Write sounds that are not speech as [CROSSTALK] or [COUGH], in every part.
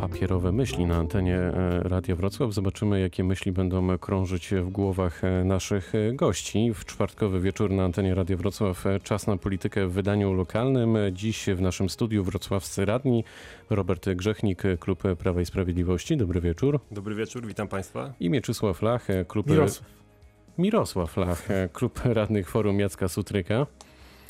papierowe myśli na antenie e, Radia Wrocław. Zobaczymy, jakie myśli będą krążyć w głowach e, naszych e, gości. W czwartkowy wieczór na antenie Radia Wrocław czas na politykę w wydaniu lokalnym. Dziś w naszym studiu wrocławscy radni Robert Grzechnik, Klub Prawa i Sprawiedliwości. Dobry wieczór. Dobry wieczór, witam Państwa. I Mieczysław Lach, Klub... Mirosław. Mirosław Lach, Klub Radnych Forum Jacka Sutryka.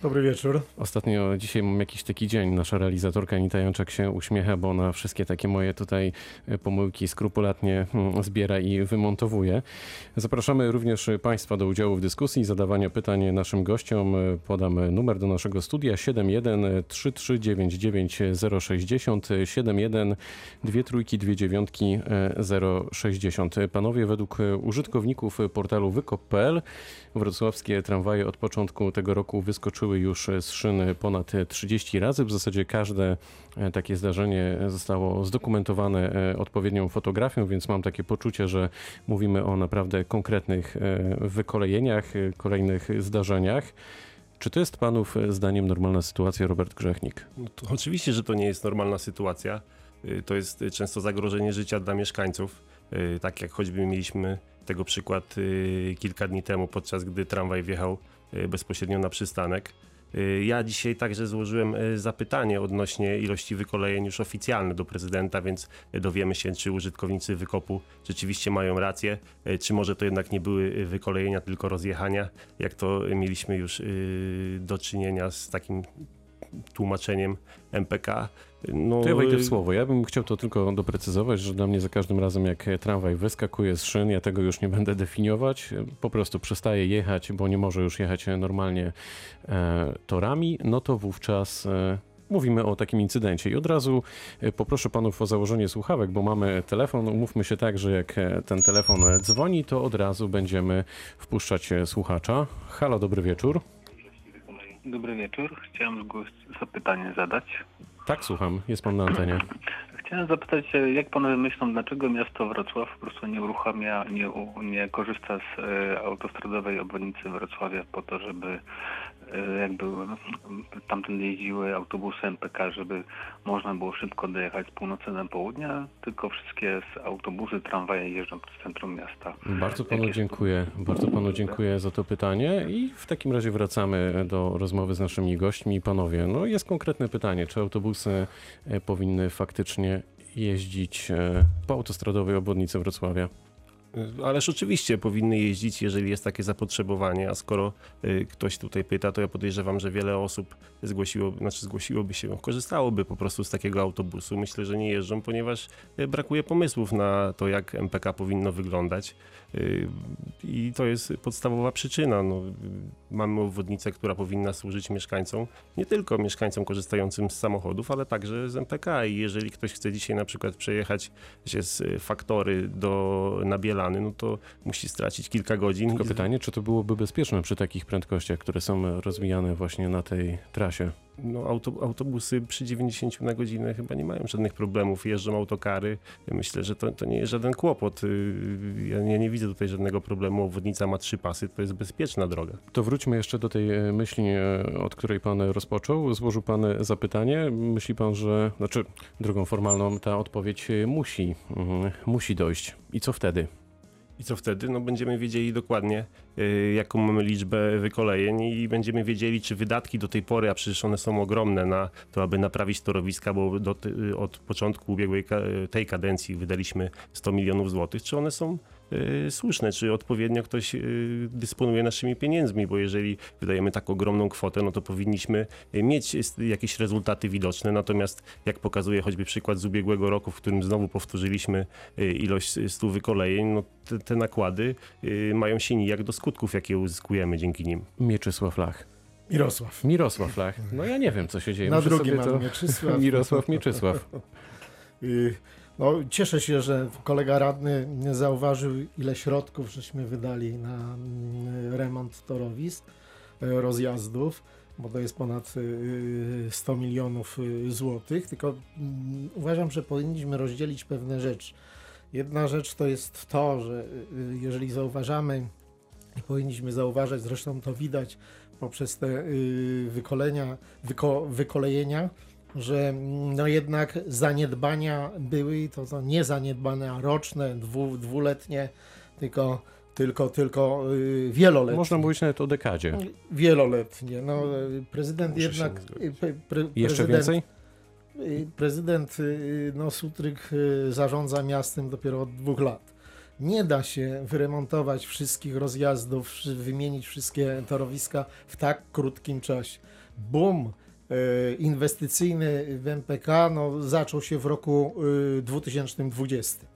Dobry wieczór. Ostatnio dzisiaj mam jakiś taki dzień. Nasza realizatorka Anita Jączak się uśmiecha, bo ona wszystkie takie moje tutaj e, pomyłki skrupulatnie mm, zbiera i wymontowuje. Zapraszamy również Państwa do udziału w dyskusji, zadawania pytań naszym gościom. Podam numer do naszego studia 71 3399 060 71 2 trójki 2 dziewiątki 060. Panowie, według użytkowników portalu wykop.pl wrocławskie tramwaje od początku tego roku wyskoczyły już z szyn ponad 30 razy. W zasadzie każde e, takie zdarzenie zostało zdokumentowane e, odpowiednią fotografią, więc mam takie poczucie, że mówimy o naprawdę konkretnych e, wykolejeniach, kolejnych zdarzeniach. Czy to jest panów zdaniem normalna sytuacja, Robert Grzechnik? No oczywiście, że to nie jest normalna sytuacja. To jest często zagrożenie życia dla mieszkańców. Tak jak choćby mieliśmy tego przykład kilka dni temu, podczas gdy tramwaj wjechał Y, bezpośrednio na przystanek. Y, ja dzisiaj także złożyłem y, zapytanie odnośnie ilości wykolejeń już oficjalne do prezydenta, więc dowiemy się, czy użytkownicy wykopu rzeczywiście mają rację, czy może to jednak nie były wykolejenia, tylko rozjechania, jak to mieliśmy już do czynienia z takim tłumaczeniem MPK. No, to ja wejdę w słowo. Ja bym chciał to tylko doprecyzować, że dla mnie za każdym razem jak tramwaj wyskakuje z szyn, ja tego już nie będę definiować. Po prostu przestaje jechać, bo nie może już jechać normalnie e, torami, no to wówczas e, mówimy o takim incydencie. I od razu e, poproszę panów o założenie słuchawek, bo mamy telefon. Umówmy się tak, że jak e, ten telefon dzwoni, to od razu będziemy wpuszczać e, słuchacza. Halo, dobry wieczór. Dobry wieczór. Chciałem zapytanie zadać. Tak, słucham. Jest pan na antenie. Chciałem zapytać, jak panowie myślą, dlaczego miasto Wrocław po prostu nie uruchamia, nie, nie korzysta z e, autostradowej obwodnicy Wrocławia po to, żeby jakby tamten jeździły autobusy MPK, żeby można było szybko dojechać z północy na południe, tylko wszystkie autobusy, tramwaje jeżdżą przez centrum miasta. Bardzo panu Jakie dziękuję. Bardzo panu dziękuję za to pytanie i w takim razie wracamy do rozmowy z naszymi gośćmi. Panowie, no jest konkretne pytanie, czy autobusy e, powinny faktycznie jeździć e, po autostradowej obwodnicy Wrocławia. Ależ oczywiście powinny jeździć, jeżeli jest takie zapotrzebowanie, a skoro y, ktoś tutaj pyta, to ja podejrzewam, że wiele osób zgłosiło, znaczy zgłosiłoby się, korzystałoby po prostu z takiego autobusu. Myślę, że nie jeżdżą, ponieważ y, brakuje pomysłów na to, jak MPK powinno wyglądać. Y, I to jest podstawowa przyczyna. No, mamy obwodnicę, która powinna służyć mieszkańcom, nie tylko mieszkańcom korzystającym z samochodów, ale także z MPK. I jeżeli ktoś chce dzisiaj na przykład przejechać się z faktory do Nabiela, no to musi stracić kilka godzin. Tylko pytanie, czy to byłoby bezpieczne przy takich prędkościach, które są rozwijane właśnie na tej trasie? No, auto, autobusy przy 90 na godzinę chyba nie mają żadnych problemów, jeżdżą autokary. Myślę, że to, to nie jest żaden kłopot. Y, ja nie, nie widzę tutaj żadnego problemu. Obwodnica ma trzy pasy, to jest bezpieczna droga. To wróćmy jeszcze do tej e, myśli, e, od której pan rozpoczął. Złożył pan zapytanie. Myśli pan, że, znaczy drogą formalną ta odpowiedź musi, mhm, musi dojść. I co wtedy? I co wtedy? No będziemy wiedzieli dokładnie, y, jaką mamy liczbę wykolejeń i będziemy wiedzieli, czy wydatki do tej pory, a przecież one są ogromne na to, aby naprawić torowiska, bo do, y, od początku ubiegłej tej kadencji wydaliśmy 100 milionów złotych, czy one są Y, słuszne, czy odpowiednio ktoś y, dysponuje naszymi pieniędzmi, bo jeżeli wydajemy tak ogromną kwotę, no to powinniśmy mieć jakieś rezultaty widoczne. Natomiast jak pokazuje choćby przykład z ubiegłego roku, w którym znowu powtórzyliśmy y, ilość stu wykolejeń, no te, te nakłady mają się nijak do skutków, jakie uzyskujemy dzięki nim. Mieczysław Lach. Mirosław. Mirosław Lach. No ja nie wiem, co się dzieje. Na drugim to... Mieczysław. [LAUGHS] Mirosław Mieczysław. No, cieszę się, że kolega radny zauważył, ile środków żeśmy wydali na mm, remont torowisk, e, rozjazdów, bo to jest ponad 100 e, milionów e, złotych. Tylko mm, uważam, że powinniśmy rozdzielić pewne rzeczy. Jedna rzecz to jest to, że jeżeli zauważamy, i powinniśmy zauważać, zresztą to widać poprzez te wykolenia, wyko, wykolejenia, że mm, no jednak zaniedbania były i to, to nie zaniedbania roczne, dwu, dwuletnie, tylko, tylko, tylko y, wieloletnie. Można mówić nawet o dekadzie. Wieloletnie. No, y, prezydent Muszę jednak. y, pre, pre, Jeszcze prezydent, więcej? y, Prezydent no, Sutryk zarządza miastem dopiero od dwóch lat. Nie da się wyremontować wszystkich rozjazdów, wymienić wszystkie torowiska w tak krótkim czasie. Boom inwestycyjny w MPK no, zaczął się w roku y, 2020.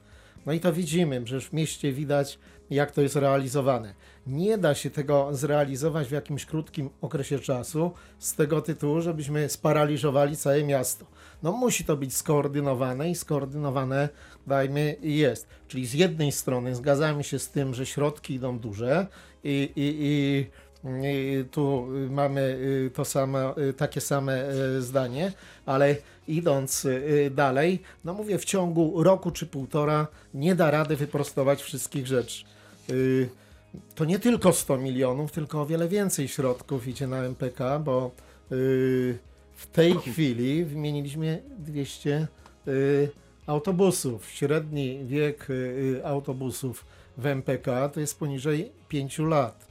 No i to widzimy, że w mieście widać, jak to jest realizowane. Nie da się tego zrealizować w jakimś krótkim okresie czasu, z tego tytułu, żebyśmy sparaliżowali całe miasto. No musi to być skoordynowane i skoordynowane, dajmy, jest. Czyli z jednej strony zgadzamy się z tym, że środki idą duże i, i i tu mamy y, to samo, y, takie same y, zdanie, ale idąc y, dalej, no mówię, w ciągu roku czy półtora nie da rady wyprostować wszystkich rzeczy. Y, To nie tylko 100 milionów, tylko o wiele więcej środków idzie na MPK, bo y, w tej chwili wymieniliśmy 200 y, autobusów. Średni wiek y, y, autobusów w MPK to jest poniżej 5 lat.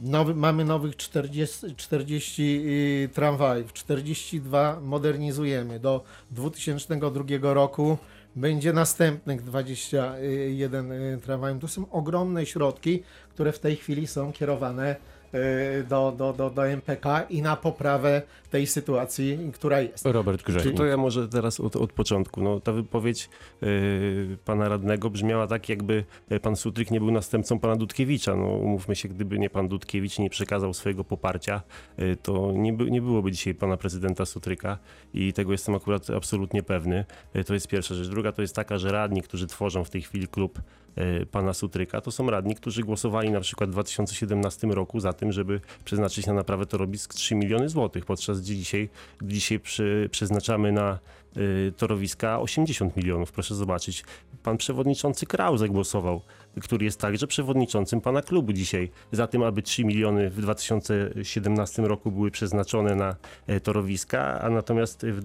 Nowy, mamy nowych 40, 40 y, tramwajów, 42 modernizujemy. Do 2002 roku będzie następnych 21 y, tramwajów. To są ogromne środki, które w tej chwili są kierowane do, do, do, do MPK i na poprawę tej sytuacji, która jest. Robert Czy Grzechnik. to ja może teraz od, od początku. No, ta wypowiedź y, pana radnego brzmiała tak, jakby e, pan Sutryk nie był następcą pana Dudkiewicza. No, umówmy się, gdyby nie pan Dudkiewicz nie przekazał swojego poparcia, y, to nie, by, nie byłoby dzisiaj pana prezydenta Sutryka i tego jestem akurat absolutnie pewny. Y, to jest pierwsza rzecz. Druga to jest taka, że radni, którzy tworzą w tej chwili klub y, pana Sutryka, to są radni, którzy głosowali na przykład w 2017 roku za tym, żeby przeznaczyć na naprawę torowisk 3 miliony złotych, podczas gdzie dzisiaj, dzisiaj przy, przeznaczamy na y, torowiska 80 milionów. Proszę zobaczyć, pan przewodniczący Krause głosował, który jest także przewodniczącym pana klubu dzisiaj, za tym, aby 3 miliony w 2017 roku były przeznaczone na e, torowiska, a natomiast w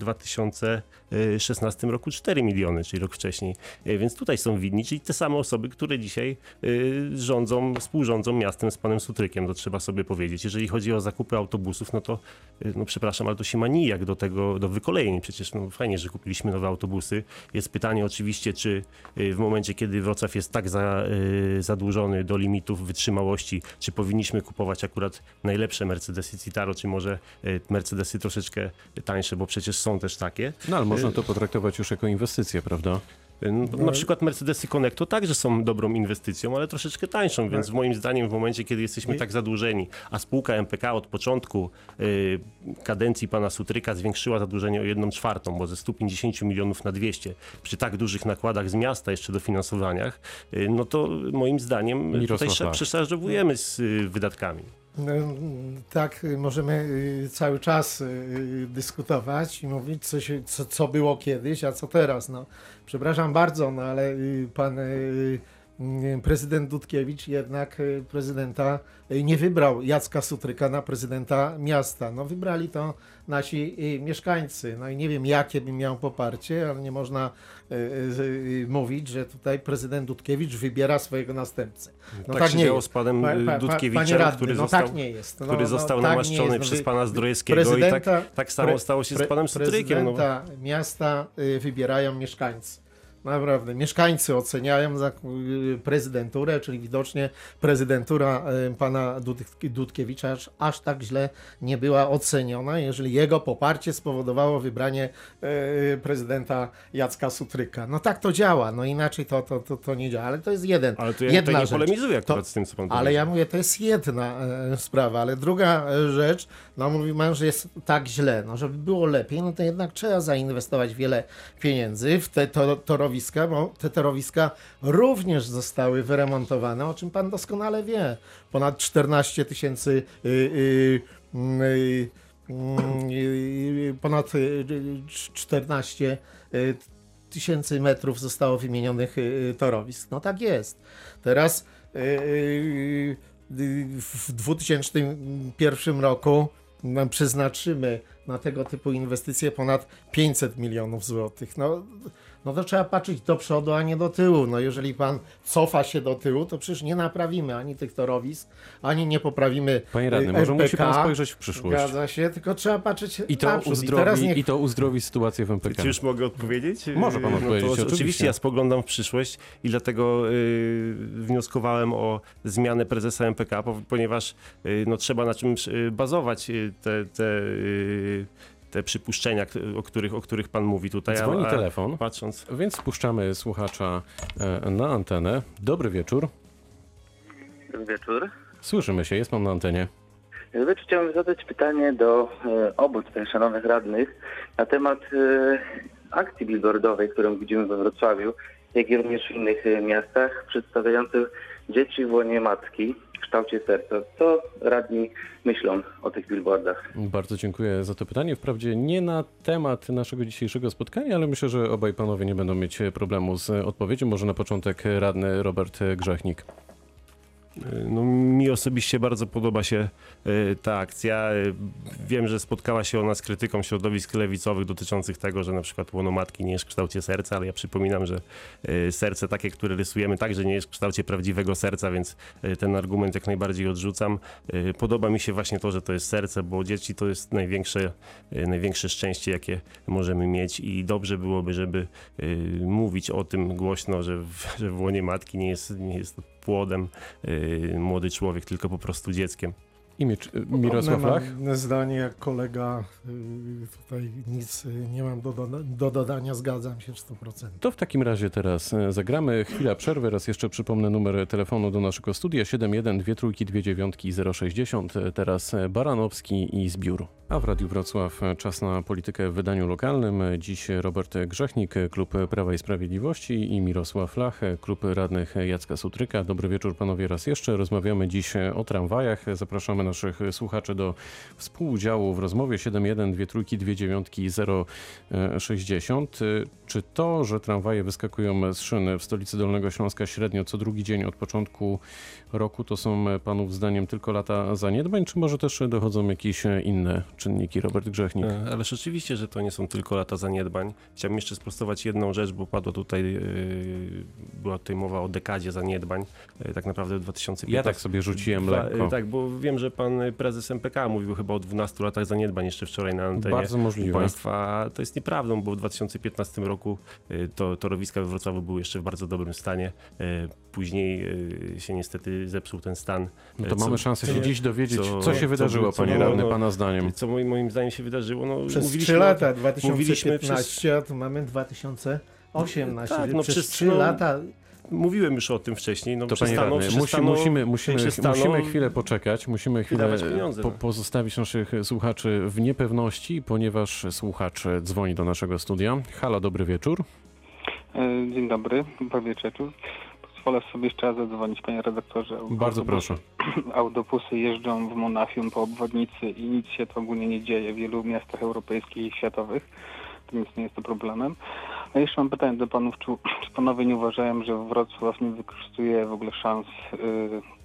2016 roku 4 miliony, czyli rok wcześniej. E, Więc tutaj są winni, czyli te same osoby, które dzisiaj y, rządzą, współrządzą miastem z panem Sutrykiem, to trzeba sobie powiedzieć. Jeżeli chodzi o zakupy autobusów, no to, y, no przepraszam, ale to się ma nijak do tego, do wykolejeń. Przecież no fajnie, że kupiliśmy nowe autobusy. Jest pytanie oczywiście, czy w momencie, kiedy Wrocław jest tak za, zadłużony do limitów wytrzymałości, czy powinniśmy kupować akurat najlepsze Mercedesy Citaro, czy może Mercedesy troszeczkę tańsze, bo przecież są też takie. No ale można to potraktować już jako inwestycję, prawda? No, Na przykład Mercedesy Connecto także są dobrą inwestycją, ale troszeczkę tańszą, więc moim zdaniem w momencie, kiedy jesteśmy tak zadłużeni, a spółka MPK od początku y, kadencji pana Sutryka zwiększyła zadłużenie o 1 czwartą, bo ze 150 milionów na 200, przy tak dużych nakładach z miasta jeszcze dofinansowaniach, y, no to moim zdaniem Mirosław tutaj prze- Pach. przeszarżowujemy z y, wydatkami. Tak, y, możemy y, cały czas y, dyskutować i mówić, co, się, co, co było kiedyś, a co teraz. No, przepraszam bardzo, no ale y, pan y, y, prezydent Dudkiewicz jednak y, prezydenta y, nie wybrał Jacka Sutryka na prezydenta miasta. No, wybrali to nasi y, mieszkańcy. No i nie wiem, jakie by miał poparcie, ale nie można mówić, że tutaj prezydent Dudkiewicz wybiera swojego następcę. No tak, się nie działo jest. z panem Pa- Dudkiewiczem, radny, który no został, tak nie jest. No, który no, został tak namaszczony jest. Przez pana Zdrojewskiego i tak, tak samo stało się z pre- panem Sutrykiem. No. Prezydenta miasta wybierają mieszkańcy. Naprawdę, mieszkańcy oceniają y, prezydenturę, czyli widocznie prezydentura y, pana Dud- Dudkiewicza aż, aż tak źle nie była oceniona, jeżeli jego poparcie spowodowało wybranie y, prezydenta Jacka Sutryka. No tak to działa, no inaczej to, to, to, to nie działa, ale to jest jeden, Ale to ja jedna tutaj nie rzecz. polemizuję akurat To- z tym, co pan ale powiedział. ja mówię, to jest jedna e, sprawa, ale druga e, rzecz, no mówimy, że jest tak źle, no żeby było lepiej, no to jednak trzeba zainwestować wiele pieniędzy w te to, bo te torowiska również zostały wyremontowane, o czym pan doskonale wie. Ponad 14 tysięcy y, y, mm, y, mm, ponad y, y, 14 y, tysięcy metrów zostało wymienionych torowisk. No tak jest. Teraz w 2001 roku no, przeznaczymy na tego typu inwestycje ponad 500 milionów złotych. No, no to trzeba patrzeć do przodu, a nie do tyłu. No jeżeli pan cofa się do tyłu, to przecież nie naprawimy ani tych torowisk, ani nie poprawimy Panie radny, y, może musi pan spojrzeć w przyszłość. Zgadza się, tylko trzeba patrzeć I to, naprzód. I teraz uzdrowi, niech I to uzdrowi sytuację w MPK. Czy już mogę odpowiedzieć? Może pan odpowiedzieć, No to oczywiście. oczywiście ja spoglądam w przyszłość i dlatego yy, wnioskowałem o zmianę prezesa MPK, po- ponieważ yy, no, trzeba na czymś yy, bazować yy, te, te, yy, te przypuszczenia, o których, o których pan mówi tutaj. Dzwoni a telefon, Patrząc, więc wpuszczamy słuchacza e, na antenę. Dobry wieczór. Dobry wieczór. Słyszymy się, jest pan na antenie. Wieczór. Chciałbym zadać pytanie do e, obu tutaj szanownych radnych na temat e, akcji billboardowej, którą widzimy we Wrocławiu, jak i również w innych e, miastach, przedstawiających dzieci w łonie matki kształcie serca. Co radni myślą o tych billboardach? Bardzo dziękuję za to pytanie. Wprawdzie nie na temat naszego dzisiejszego spotkania, ale myślę, że obaj panowie nie będą mieć problemu z odpowiedzią. Może na początek radny Robert Grzechnik. Yy, no, mi osobiście bardzo podoba się yy, ta akcja. Yy, Wiem, że spotkała się ona z krytyką środowisk lewicowych dotyczących tego, że na przykład łono matki nie jest w kształcie serca, ale ja przypominam, że serce takie, które rysujemy, także nie jest w kształcie prawdziwego serca, więc ten argument jak najbardziej odrzucam. Podoba mi się właśnie to, że to jest serce, bo dzieci to jest największe, największe szczęście, jakie możemy mieć i dobrze byłoby, żeby mówić o tym głośno, że w, że w łonie matki nie jest, nie jest płodem yy, młody człowiek, tylko po prostu dzieckiem. Imię Mirosław Mam Lach. zdanie jak kolega, y, tutaj nic y, nie mam do, doda- do dodania, zgadzam się w 100%. To w takim razie teraz e, zagramy. Chwila przerwy. Raz jeszcze przypomnę numer telefonu do naszego studia 71 2 trójki 2 dziewiątki 060. E, Teraz e, Baranowski i Zbiór. A w Radiu Wrocław e, czas na politykę w wydaniu lokalnym. E, Dziś Robert Grzechnik, e, Klub Prawa i Sprawiedliwości i Mirosław Lach, e, Klub Radnych Jacka Sutryka. Dobry wieczór panowie raz jeszcze. Rozmawiamy dziś e, o tramwajach. Zapraszamy naszych słuchaczy do współudziału w rozmowie 71 2 trójki 2 dziewiątki 060. E, Czy to, że tramwaje wyskakują z szyny w stolicy Dolnego Śląska średnio co drugi dzień od początku roku, to są e, panów zdaniem tylko lata zaniedbań, czy może też dochodzą jakieś e, inne czynniki? Robert Grzechnik. E, Ale rzeczywiście, że to nie są tylko lata zaniedbań. Chciałbym jeszcze sprostować jedną rzecz, bo padło tutaj, była tutaj mowa o dekadzie zaniedbań, tak naprawdę w 2015. Ja tak sobie rzuciłem lekko. Tak, bo wiem, że pan prezes MPK mówił chyba o 12 latach zaniedbań jeszcze wczoraj na antenie. Bardzo możliwe. państwa. To jest nieprawdą, bo w 2015 roku yy, to torowiska we Wrocławiu były jeszcze w bardzo dobrym stanie. Yy, Później yy, się niestety zepsuł ten stan. No to co- mamy szansę się dziś dowiedzieć, co, co- się co wydarzyło, co panie radny, no- pana zdaniem. Co moim, moim zdaniem się wydarzyło? No, Przez mówiliśmy 3 o- lata, mówiliśmy 2015, a tu mamy 2018. Tak, no przez przez- 3 no, lata Mówiłem już o tym wcześniej. No, To panie przestaną- radny, musi, przestaną- musimy, musimy, przestaną musimy chwilę poczekać, musimy chwilę po, no. pozostawić naszych słuchaczy w niepewności, ponieważ słuchacz dzwoni do naszego studia. Halo, dobry wieczór. E, Dzień dobry, dobry wieczór. Pozwolę sobie jeszcze raz zadzwonić, panie redaktorze. Bardzo proszę. [CLEARS THROAT] Autobusy jeżdżą w Monachium po obwodnicy i nic się to ogólnie nie dzieje w wielu miastach europejskich i światowych. To nic nie jest to problemem. A jeszcze mam pytanie do panów, czy, czy panowie nie uważają, że Wrocław nie wykorzystuje w ogóle szans y,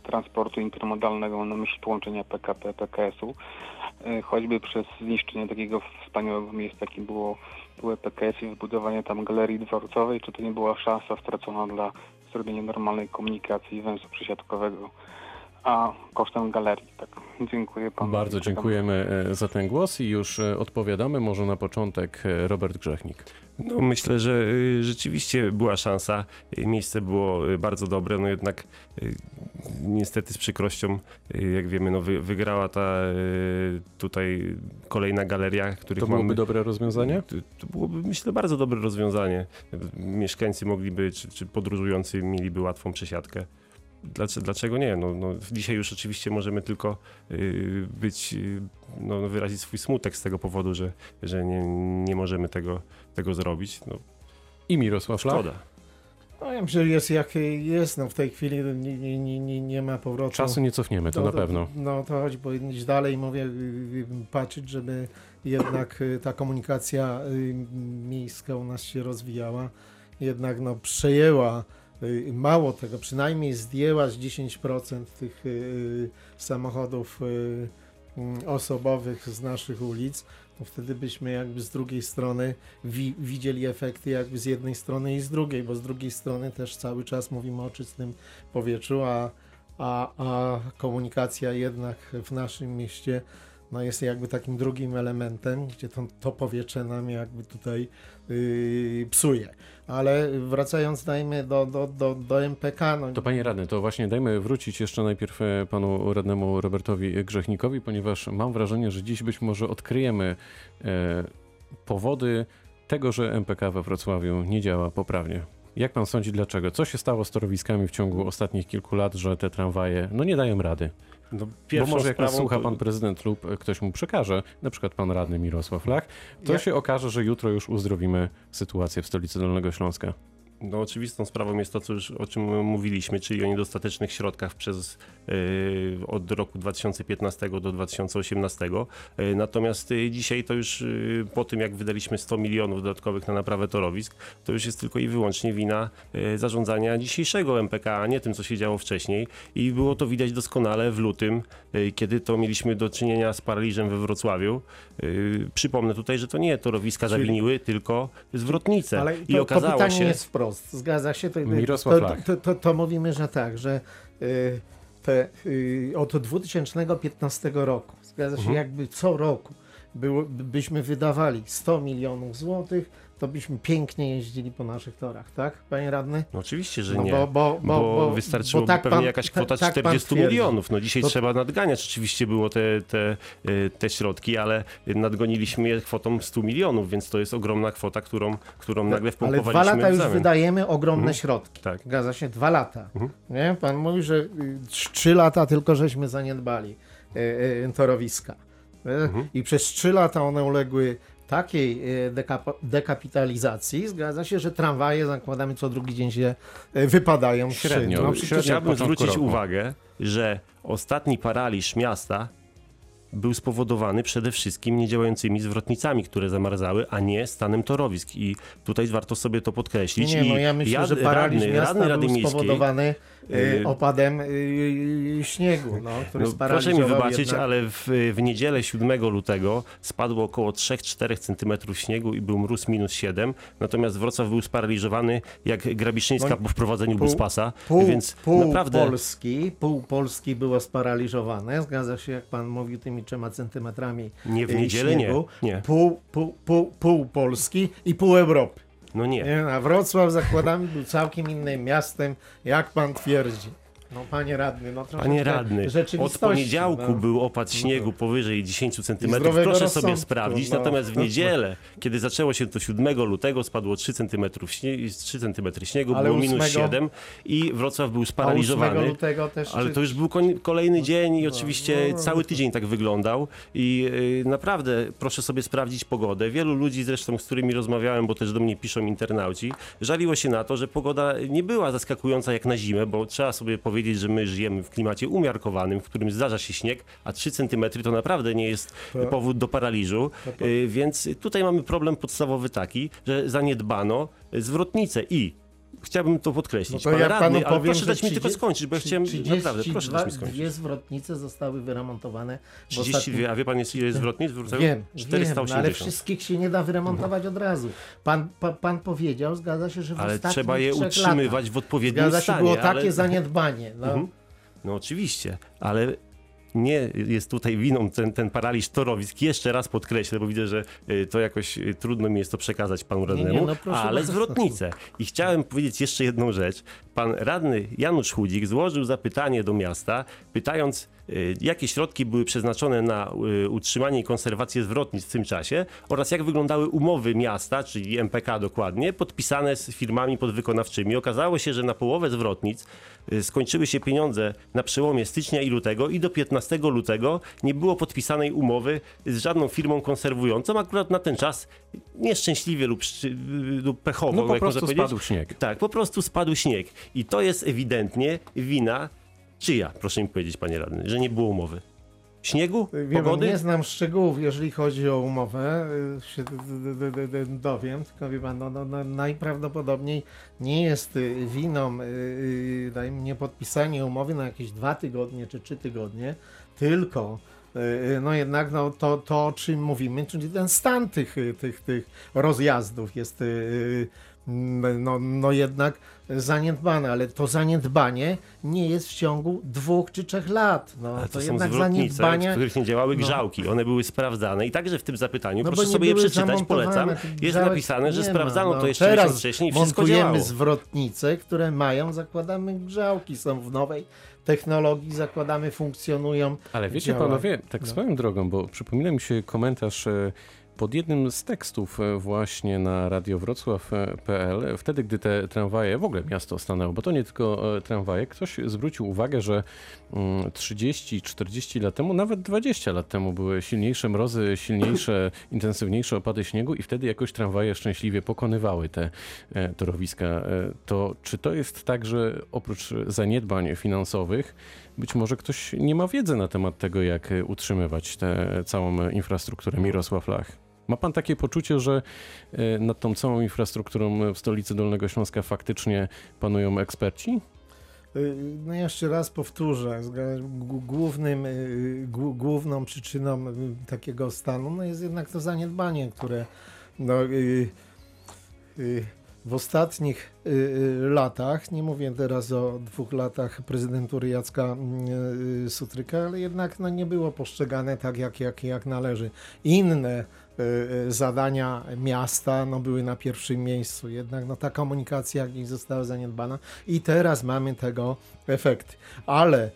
transportu intermodalnego na myśl połączenia PKP, PKS-u, y, choćby przez zniszczenie takiego wspaniałego miejsca, jakim było były PKS i wybudowanie tam galerii dworcowej, czy to nie była szansa stracona dla zrobienia normalnej komunikacji węzła przesiadkowego, a kosztem galerii. Tak. Dziękuję panu. Bardzo dziękujemy e, za ten głos i już e, odpowiadamy. Może na początek e, Robert Grzechnik. No, myślę, że y, rzeczywiście była szansa. Y, Miejsce było y, bardzo dobre, no jednak niestety z przykrością, jak wiemy, no, wy, wygrała ta tutaj kolejna galeria, których To byłoby mamy. dobre rozwiązanie? To, byłoby, myślę, bardzo dobre rozwiązanie. Mieszkańcy mogliby, czy, czy podróżujący mieliby łatwą przesiadkę. Dlaczego, nie? No, no, dzisiaj już oczywiście możemy tylko być, no, wyrazić swój smutek z tego powodu, że, że nie, nie możemy tego, tego zrobić. No, I Mirosław Lach. szkoda. No ja myślę, że jest jak jest, no w tej chwili nie, nie, nie, nie, ma powrotu. Czasu nie cofniemy, to No na pewno. No to chodzi, powinien iść dalej, mówię, y, y, patrzeć, żeby jednak y, ta komunikacja y, miejska u nas się rozwijała, jednak no przejęła, y, mało tego, przynajmniej zdjęła z 10% tych y, samochodów y, mm, osobowych z naszych ulic, to wtedy byśmy jakby z drugiej strony wi widzieli efekty jakby z jednej strony i z drugiej, bo z drugiej strony też cały czas mówimy o czystym powietrzu, a, a, a komunikacja jednak w naszym mieście no jest jakby takim drugim elementem, gdzie to, to powietrze nam jakby tutaj yy, psuje. Ale wracając dajmy do, do, do, do MPK, no To panie radny, to właśnie dajmy wrócić jeszcze najpierw e, panu radnemu Robertowi Grzechnikowi, ponieważ mam wrażenie, że dziś być może odkryjemy e, powody tego, że MPK we Wrocławiu nie działa poprawnie. Jak pan sądzi, dlaczego? Co się stało z torowiskami w ciągu ostatnich kilku lat, że te tramwaje no nie dają rady? No, Bo może jak nas słucha pan prezydent lub e, ktoś mu przekaże, na przykład pan radny Mirosław Lach, to Ja- się okaże, że jutro już uzdrowimy sytuację w stolicy Dolnego Śląska. No, oczywistą sprawą jest to, co już, o czym mówiliśmy, czyli o niedostatecznych środkach przez, yy, od roku 2015 do 2018. Yy, natomiast yy, dzisiaj to już po tym, jak wydaliśmy 100 milionów dodatkowych na naprawę torowisk, to już jest tylko i wyłącznie wina zarządzania dzisiejszego MPK, a nie tym, co się działo wcześniej. I było to widać doskonale w lutym, kiedy to mieliśmy do czynienia z paraliżem we Wrocławiu. Yy, przypomnę tutaj, że to nie torowiska Czyli- zawiniły, tylko zwrotnice. Ale I to, okazało to się... jest wprost. Zgadza się? To, Mirosław to, to, to, to mówimy, że tak, że y, te, y, od 2015 roku, zgadza się, Mhm. jakby co roku było, byśmy wydawali 100 milionów złotych, to byśmy pięknie jeździli po naszych torach, tak, panie radny? No oczywiście, że No nie. bo- Bo, bo- bo- wystarczyłoby tak pewnie pan- jakaś ta- kwota tak pan 40 twierdzi. milionów. No dzisiaj To- trzeba nadganiać. Oczywiście było te, te, y, te środki, ale nadgoniliśmy je kwotą 100 milionów, więc to jest ogromna kwota, którą, którą nagle Ale wpompowaliśmy dwa lata już wydajemy ogromne Mhm. środki. Tak. Zgadza się, dwa lata. Mhm. Nie? Pan mówi, że y, trz- trzy lata tylko żeśmy zaniedbali y, y, torowiska. Mhm. I przez trzy lata one uległy takiej y, dekapa- dekapitalizacji, zgadza się, że tramwaje zakładamy co drugi dzień się y, wypadają Średnio. No, Średnio. Chciałbym zwrócić roku. uwagę, że ostatni paraliż miasta był spowodowany przede wszystkim niedziałającymi zwrotnicami, które zamarzały, a nie stanem torowisk. I tutaj warto sobie to podkreślić. Nie, I no ja myślę, ja- że paraliż radny, miasta radny Rady był Miejskiej, spowodowany opadem y, śniegu, no, który No, proszę mi wybaczyć, jednak... ale w, w niedzielę 7 lutego spadło około 3-4 cm śniegu i był mróz minus 7, natomiast Wrocław był sparaliżowany jak Grabiszyńska No, po wprowadzeniu pół- buspasa, Pół, więc pół naprawdę... Polski, pół Polski było sparaliżowane, zgadza się, jak pan mówił, tymi trzema centymetrami Nie w y, niedzielę nie, śniegu. nie, Pół, pół, pół, pół Polski i pół Europy. No nie. Nie, a Wrocław zakładamy był całkiem innym miastem, jak pan twierdzi. No panie radny, no troszeczkę Panie radny, od poniedziałku no. był opad śniegu powyżej 10 cm. zdrowego Proszę rozsądku, sobie sprawdzić. no. Natomiast w niedzielę, kiedy zaczęło się to 7 lutego, spadło 3 cm, śnie, 3 cm śniegu, Ale było minus 8 7 i Wrocław był A 8 sparaliżowany. Ale to już był kolejny dzień i oczywiście no, no, cały tydzień tak wyglądał i y, naprawdę proszę sobie sprawdzić pogodę. Wielu ludzi zresztą, z którymi rozmawiałem, bo też do mnie piszą internauci, żaliło się na to, że pogoda nie była zaskakująca jak na zimę, bo trzeba sobie powiedzieć, że my żyjemy w klimacie umiarkowanym, w którym zdarza się śnieg, a 3 cm to naprawdę nie jest powód do paraliżu, Y, więc tutaj mamy problem podstawowy taki, że zaniedbano zwrotnicę i Chciałbym to podkreślić. No to Pan ja radny, panu ale powiem, proszę że dać mi tylko 30 skończyć, bo ja chciałem naprawdę, proszę dać mi skończyć. Dwie zwrotnice zostały wyremontowane. w 32, ostatnim- a wie pan jest ile jest zwrotnic w Wrocławiu? Wiem, wiem, no 480. ale wszystkich się nie da wyremontować od razu. Pan, pa, pan powiedział, zgadza się, że w Ale trzeba je utrzymywać latach, w odpowiednim Zgadza się, stanie. było takie ale... zaniedbanie. No. Mhm. No oczywiście, ale nie jest tutaj winą ten, ten paraliż torowisk. Jeszcze raz podkreślę, bo widzę, że y, to jakoś y, trudno mi jest to przekazać panu Nie, nie, radnemu, no ale zwrotnicę. I chciałem powiedzieć jeszcze jedną rzecz. Pan radny Janusz Chudzik złożył zapytanie do miasta, pytając, y, jakie środki były przeznaczone na y, utrzymanie i konserwację zwrotnic w tym czasie oraz jak wyglądały umowy miasta, czyli MPK dokładnie, podpisane z firmami podwykonawczymi. Okazało się, że na połowę zwrotnic y, skończyły się pieniądze na przełomie stycznia i lutego i do 15 lutego nie było podpisanej umowy z żadną firmą konserwującą. Akurat na ten czas nieszczęśliwie lub, lub pechowo, No po prostu powiedzieć. spadł śnieg. Tak, po prostu spadł śnieg. I to jest ewidentnie wina czyja, proszę mi powiedzieć, panie radny, że nie było umowy. Śniegu? Wie pan, Pogody? nie znam szczegółów, jeżeli chodzi o umowę, y, się dowiem, tylko wie pan, no, no, no, najprawdopodobniej nie jest y, winą y, dajmy nie podpisanie umowy na jakieś dwa tygodnie czy trzy tygodnie, tylko no jednak no, to, to, o czym mówimy, czyli ten stan tych, y, tych, tych rozjazdów jest y, no, no jednak zaniedbane, ale to zaniedbanie nie jest w ciągu dwóch czy trzech lat. No, Ale to, to są jednak zwrotnice, w zaniedbanie. których nie działały no. grzałki. One były sprawdzane i także w tym zapytaniu, No proszę sobie je przeczytać, polecam. Jest napisane, że nie ma. sprawdzano No, to jeszcze teraz miesiąc wcześniej i wszystko działało. zwrotnice, które mają, zakładamy grzałki, są w nowej technologii, zakładamy, funkcjonują. Ale wiecie działa. panowie, tak No. swoją drogą, bo przypomina mi się komentarz e, pod jednym z tekstów e, właśnie na radiowrocław.pl, wtedy gdy te tramwaje, w ogóle miasto stanęło, bo to nie tylko e, tramwaje, ktoś zwrócił uwagę, że mm, 30-40 lat temu, nawet 20 lat temu były silniejsze mrozy, silniejsze, [LAUGHS] intensywniejsze opady śniegu i wtedy jakoś tramwaje szczęśliwie pokonywały te e, torowiska. To czy to jest tak, że oprócz zaniedbań finansowych, być może ktoś nie ma wiedzy na temat tego, jak utrzymywać tę całą infrastrukturę Mirosław Lach. Ma pan takie poczucie, że e, nad tą całą infrastrukturą w stolicy Dolnego Śląska faktycznie panują eksperci? Y, No jeszcze raz powtórzę, głównym, g- główną przyczyną takiego stanu no jest jednak to zaniedbanie, które no, w ostatnich latach, nie mówię teraz o dwóch latach prezydentury Jacka Sutryka, ale jednak no, nie było postrzegane tak, jak, jak, jak należy. Inne zadania miasta no, były na pierwszym miejscu, jednak no, ta komunikacja gdzieś została zaniedbana i teraz mamy tego efekty. Ale y,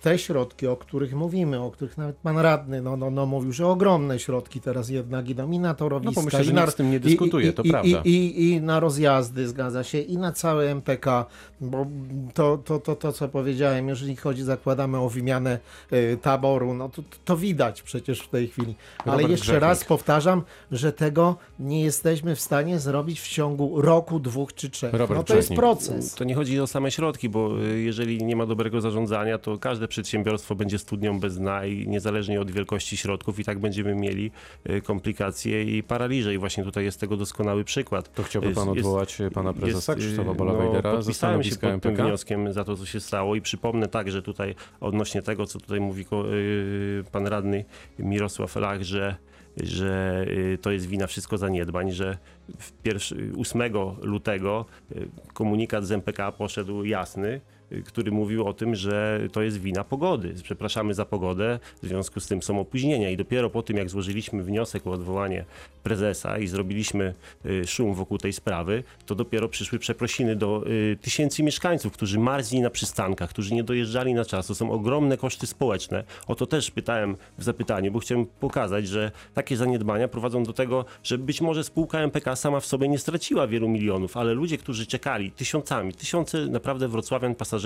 te środki, o których mówimy, o których nawet pan radny no, no, no, mówił, że ogromne środki teraz jednak idą i na No torowiska, bo myślę, i że na, nikt z tym nie dyskutuje, i, to i, prawda. I, i, I na rozjazdy, zgadza się, i na całe MPK, bo to, to, to, to co powiedziałem, jeżeli chodzi, zakładamy o wymianę y, taboru, no to, to widać przecież w tej chwili. Ale Robert jeszcze Grzechnik. raz powtarzam, że tego nie jesteśmy w stanie zrobić w ciągu roku, dwóch czy trzech. Robert no to jest Grzechnik. proces. To nie chodzi o same środki, bo y, jeżeli nie ma dobrego zarządzania, to każde przedsiębiorstwo będzie studnią bez dna i niezależnie od wielkości środków i tak będziemy mieli y, komplikacje i paraliże. I właśnie tutaj jest tego doskonały przykład. To chciałby pan Jest- jest- odwołać pana prezesa Jest, y, Krzysztofa Bolawejdera ze podpisałem się pod tym wnioskiem za to, co się stało i przypomnę także tutaj odnośnie tego, co tutaj mówi y, pan radny Mirosław Lach, że że y, to jest wina wszystko zaniedbań, że w pierwszy, 8 lutego y, komunikat z MPK poszedł jasny, y, który mówił o tym, że to jest wina pogody. Przepraszamy za pogodę, w związku z tym są opóźnienia i dopiero po tym, jak złożyliśmy wniosek o odwołanie prezesa i zrobiliśmy y, szum wokół tej sprawy, to dopiero przyszły przeprosiny do y, tysięcy mieszkańców, którzy marzli na przystankach, którzy nie dojeżdżali na czas. To są ogromne koszty społeczne. O to też pytałem w zapytaniu, bo chciałem pokazać, że takie zaniedbania prowadzą do tego, że być może spółka MPK sama w sobie nie straciła wielu milionów, ale ludzie, którzy czekali tysiącami, tysiące naprawdę wrocławian, pasażerów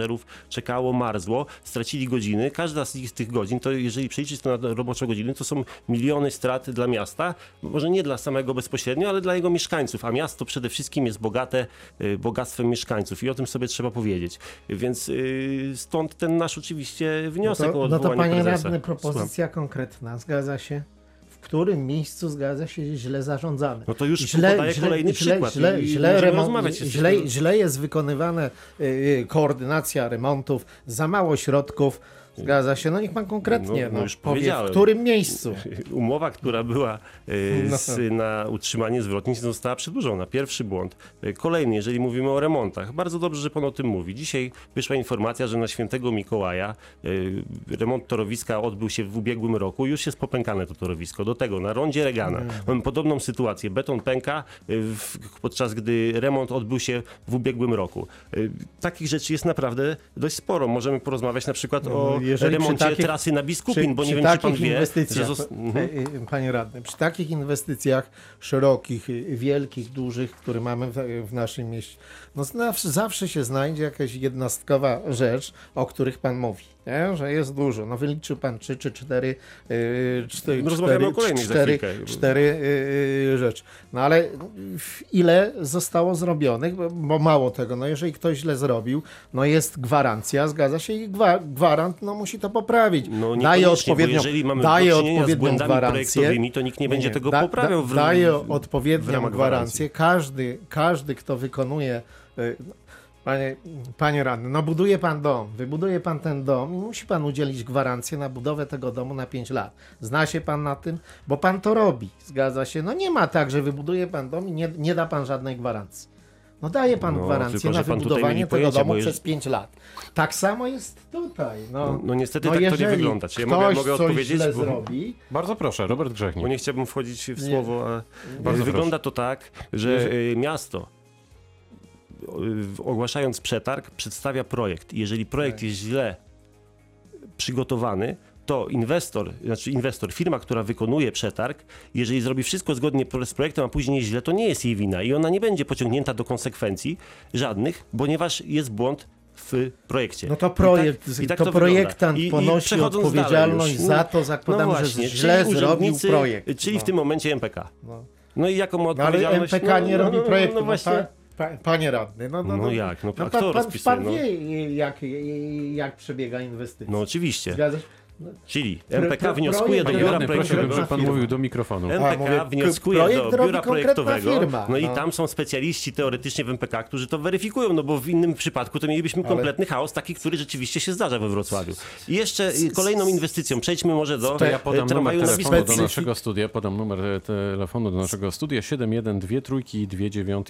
czekało, marzło, stracili godziny. Każda z tych godzin, to jeżeli przeliczyć to na robocze godziny, to są miliony strat dla miasta. Może nie dla samego bezpośrednio, ale dla jego mieszkańców. A miasto przede wszystkim jest bogate y, bogactwem mieszkańców i o tym sobie trzeba powiedzieć. Więc y, stąd ten nasz oczywiście wniosek no to, o no odwołanie to panie prezesa. radny, propozycja konkretna, zgadza się? W którym miejscu zgadza się źle zarządzane? No to już podaję kolejny przykład Źle, i źle, remont, rozmawiać jeszcze z źle, tego. źle jest wykonywana y, y, koordynacja remontów, za mało środków. Zgadza się. No niech pan konkretnie No, no no, już powie, w którym miejscu. [LAUGHS] Umowa, która była y, [LAUGHS] No. z, na utrzymanie zwrotnic została przedłużona. Pierwszy błąd. Y, Kolejny, jeżeli mówimy o remontach. Bardzo dobrze, że pan o tym mówi. Dzisiaj wyszła informacja, że na świętego Mikołaja y, remont torowiska odbył się w ubiegłym roku. Już jest popękane to torowisko. Do tego na rondzie Regana mamy podobną sytuację. Beton pęka, podczas gdy remont odbył się w ubiegłym roku. Takich rzeczy jest naprawdę dość sporo. Możemy porozmawiać na przykład o No, Jeżeli remoncie takich- trasy na Biskupin, Przy- bo nie wiem, czy pan wie, że Mhm. e, e, panie radny, przy takich inwestycjach szerokich, e, wielkich, dużych, które mamy w, w naszym mieście, no zawsze, zawsze się znajdzie jakaś jednostkowa rzecz, o których pan mówi, nie? że jest dużo. No wyliczył pan trzy czy cztery, e, cztery, No, rozmawiamy cztery, o kolejnych cztery, cztery e, rzeczy. No ale ile zostało zrobionych, bo, bo mało tego, no jeżeli ktoś źle zrobił, no jest gwarancja, zgadza się i gwa, gwarant no musi to poprawić. No daje odpowiednią, jeżeli mamy daje odpowiednią gwarancję. to nikt nie będzie tego da- poprawiał w- daje odpowiednią gwarancję. Każdy, każdy, kto wykonuje y, Panie, panie radny, no buduje pan dom, wybuduje pan ten dom i musi pan udzielić gwarancję na budowę tego domu na 5 lat. Zna się pan na tym? Bo pan to robi, zgadza się? No nie ma tak, że wybuduje pan dom i nie, nie da pan żadnej gwarancji. No daje pan No, gwarancję tylko, na wybudowanie tego pojęcie, domu jeż- przez 5 lat. Tak samo jest tutaj. No, No, no niestety no tak to nie wygląda. Czy ja ktoś mogę, mogę coś odpowiedzieć? źle Bo- zrobi, Bardzo proszę, Robert Grzechnik. Bo nie chciałbym wchodzić w Nie. słowo, a Bardzo wygląda to tak, że y, miasto y, ogłaszając przetarg przedstawia projekt. I Jeżeli projekt Tak. jest źle przygotowany, to inwestor, znaczy inwestor, firma, która wykonuje przetarg, jeżeli zrobi wszystko zgodnie z projektem, a później źle, to nie jest jej wina i ona nie będzie pociągnięta do konsekwencji żadnych, ponieważ jest błąd w projekcie. No to I tak- projekt, i tak to, wygląda. projektant I- i ponosi przechodząc odpowiedzialność dalej za to, zakładam, no że właśnie, źle czyli zrobił projekt. Czyli w No. tym momencie MPK. No. No i jaką ma No ale odpowiedzialność? MPK nie no, robi no, projektu. No, No, właśnie. Pa, pa, panie radny, no, no, No jak? No, a pan, pan, pan no? wie, jak, jak przebiega inwestycja. No oczywiście. Zgadza się? Czyli MPK wnioskuje do biura projektowego. żeby pan mówił do mikrofonu. MPK wnioskuje do biura projektowego, no i no. tam są specjaliści teoretycznie w MPK, którzy to weryfikują, no bo w innym przypadku to mielibyśmy kompletny chaos, taki, który rzeczywiście się zdarza we Wrocławiu. I jeszcze y, kolejną inwestycją, przejdźmy może do To ja podam y, numer tramwaju na telefonu do naszego studia. Podam numer telefonu do naszego studia 71 trójki 29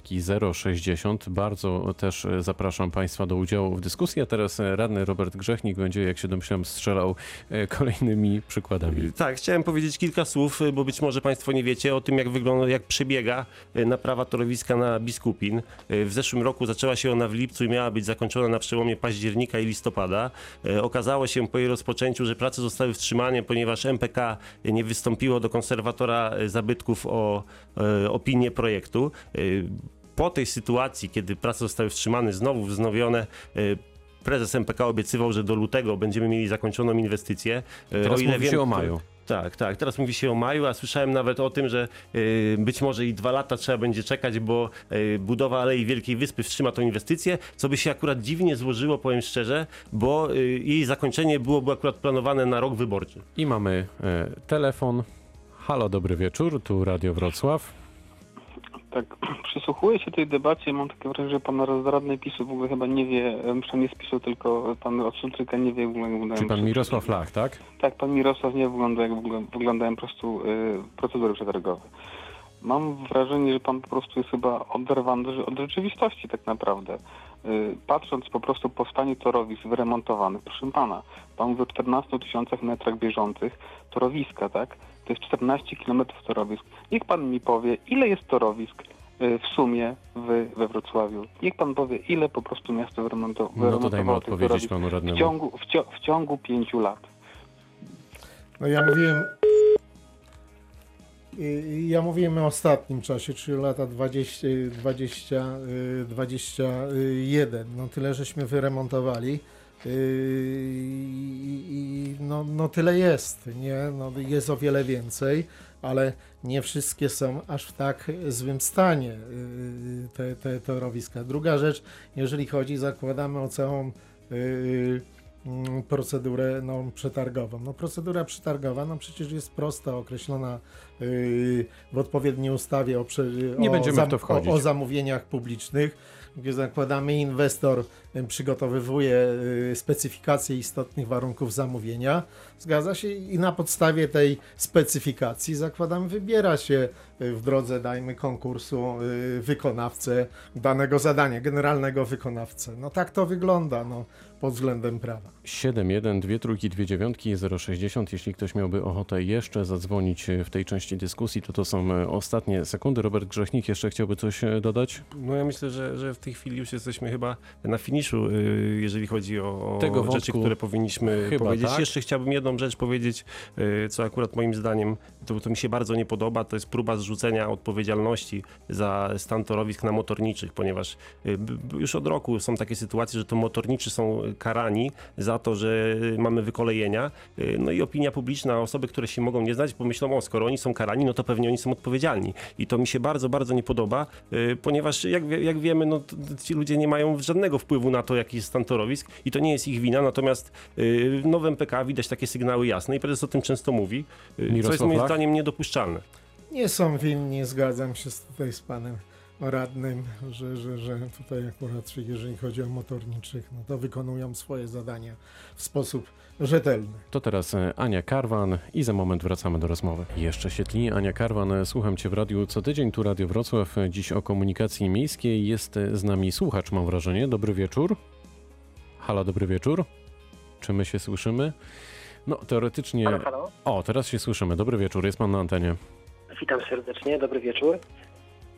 060. Bardzo też zapraszam Państwa do udziału w dyskusji. A teraz radny Robert Grzechnik będzie, jak się domyślam, strzelał kolejnymi przykładami. Tak, chciałem powiedzieć kilka słów, bo być może Państwo nie wiecie o tym, jak wygląda, jak przebiega y, naprawa torowiska na Biskupin. Y, W zeszłym roku zaczęła się ona w lipcu i miała być zakończona na przełomie października i listopada. Y, Okazało się po jej rozpoczęciu, że prace zostały wstrzymane, ponieważ MPK nie wystąpiło do konserwatora zabytków o opinię projektu. Po tej sytuacji, kiedy prace zostały wstrzymane, znowu wznowione, Prezes MPK obiecywał, że do lutego będziemy mieli zakończoną inwestycję. Y, Teraz mówi się o maju. tak, tak. Teraz mówi się o maju, a słyszałem nawet o tym, że y, być może i dwa lata trzeba będzie czekać, bo y, budowa Alei Wielkiej Wyspy wstrzyma tą inwestycję, co by się akurat dziwnie złożyło, powiem szczerze, bo y, jej zakończenie byłoby akurat planowane na rok wyborczy. I mamy e, telefon. Halo, dobry wieczór, tu Radio Wrocław. Tak, [CLEARS THROAT] przysłuchuję się tej debacie i mam takie wrażenie, że pan radny PiSu w ogóle chyba nie wie, przynajmniej z PiSu, tylko pan od Sulczyka nie wie w ogóle jak wyglądają... Czy pan Mirosław Lach, tak? Tak, pan Mirosław nie wygląda jak wyglądają po prostu y, procedury przetargowe. Mam wrażenie, że pan po prostu jest chyba oderwany od rzeczywistości tak naprawdę. Y, patrząc po prostu po stanie torowisk wyremontowanych, proszę pana, pan mówi o 14 tysiącach metrach bieżących torowiska, tak? To jest 14 kilometrów torowisk. Niech pan mi powie, ile jest torowisk y, w sumie w, we Wrocławiu. Niech pan powie, ile po prostu miasto wyremonto- No to dajmy wyremontowało tych odpowiedzieć panu w radnemu. ciągu, w, cio- w ciągu pięciu lat. No ja mówiłem. Ja mówiłem o ostatnim czasie, czyli lata 20, 20, y, 21. No tyle żeśmy wyremontowali. Y, I, no, no tyle jest, nie? No, jest o wiele więcej, ale nie wszystkie są aż w tak złym stanie y, te, te torowiska. Druga rzecz, jeżeli chodzi, zakładamy o całą y, mm, procedurę no, przetargową. No, procedura przetargowa no, przecież jest prosta, określona yy, w odpowiedniej ustawie o, prze, o, wchodzić. o, o zamówieniach publicznych, gdzie zakładamy inwestor y, przygotowywuje y, specyfikację istotnych warunków zamówienia. Zgadza się i na podstawie tej specyfikacji zakładam wybiera się y, w drodze, dajmy konkursu, wykonawcę danego zadania, generalnego wykonawcę. No tak to wygląda no, pod względem prawa. 71 2 trójki 2 dziewiątki 060. Jeśli ktoś miałby ochotę jeszcze zadzwonić w tej części dyskusji, to to są e, ostatnie sekundy. Robert Grzechnik jeszcze chciałby coś e, dodać? No ja myślę, że, że w tej chwili już jesteśmy chyba na finiszu, y, jeżeli chodzi o, o Tego rzeczy, wątku które powinniśmy chyba powiedzieć. tak. Jeszcze chciałbym jedną rzecz powiedzieć, y, co akurat moim zdaniem to, to mi się bardzo nie podoba, to jest próba zrzucenia odpowiedzialności za stan torowisk na motorniczych, ponieważ y, już od roku są takie sytuacje, że to motorniczy są karani za to, że mamy wykolejenia. Y, No i opinia publiczna, osoby, które się mogą nie znać, pomyślą, o skoro oni są karani, no to pewnie oni są odpowiedzialni. I to mi się bardzo, bardzo nie podoba, y, ponieważ jak, jak wiemy, no ci ludzie nie mają żadnego wpływu na to, jaki jest stan torowisk i to nie jest ich wina, natomiast y, w nowym PK widać takie sygnały jasne i prezes o tym często mówi, y, co jest Mirosław moim zdaniem niedopuszczalne. Nie są winni, zgadzam się z- tutaj z panem radnym, że, że, że tutaj akurat jeżeli chodzi o motorniczych, no to wykonują swoje zadania w sposób rzetelny. To teraz e, Ania Karwan i za moment wracamy do rozmowy. Jeszcze się tli. Ania Karwan, e, słucham Cię w radiu co tydzień, tu Radio Wrocław. E, Dziś o komunikacji miejskiej. Jest z nami słuchacz, mam wrażenie. Dobry wieczór. Halo, dobry wieczór. Czy my się słyszymy? No, teoretycznie... Halo, halo. O, teraz się słyszymy. Dobry wieczór, jest Pan na antenie. Witam serdecznie, dobry wieczór.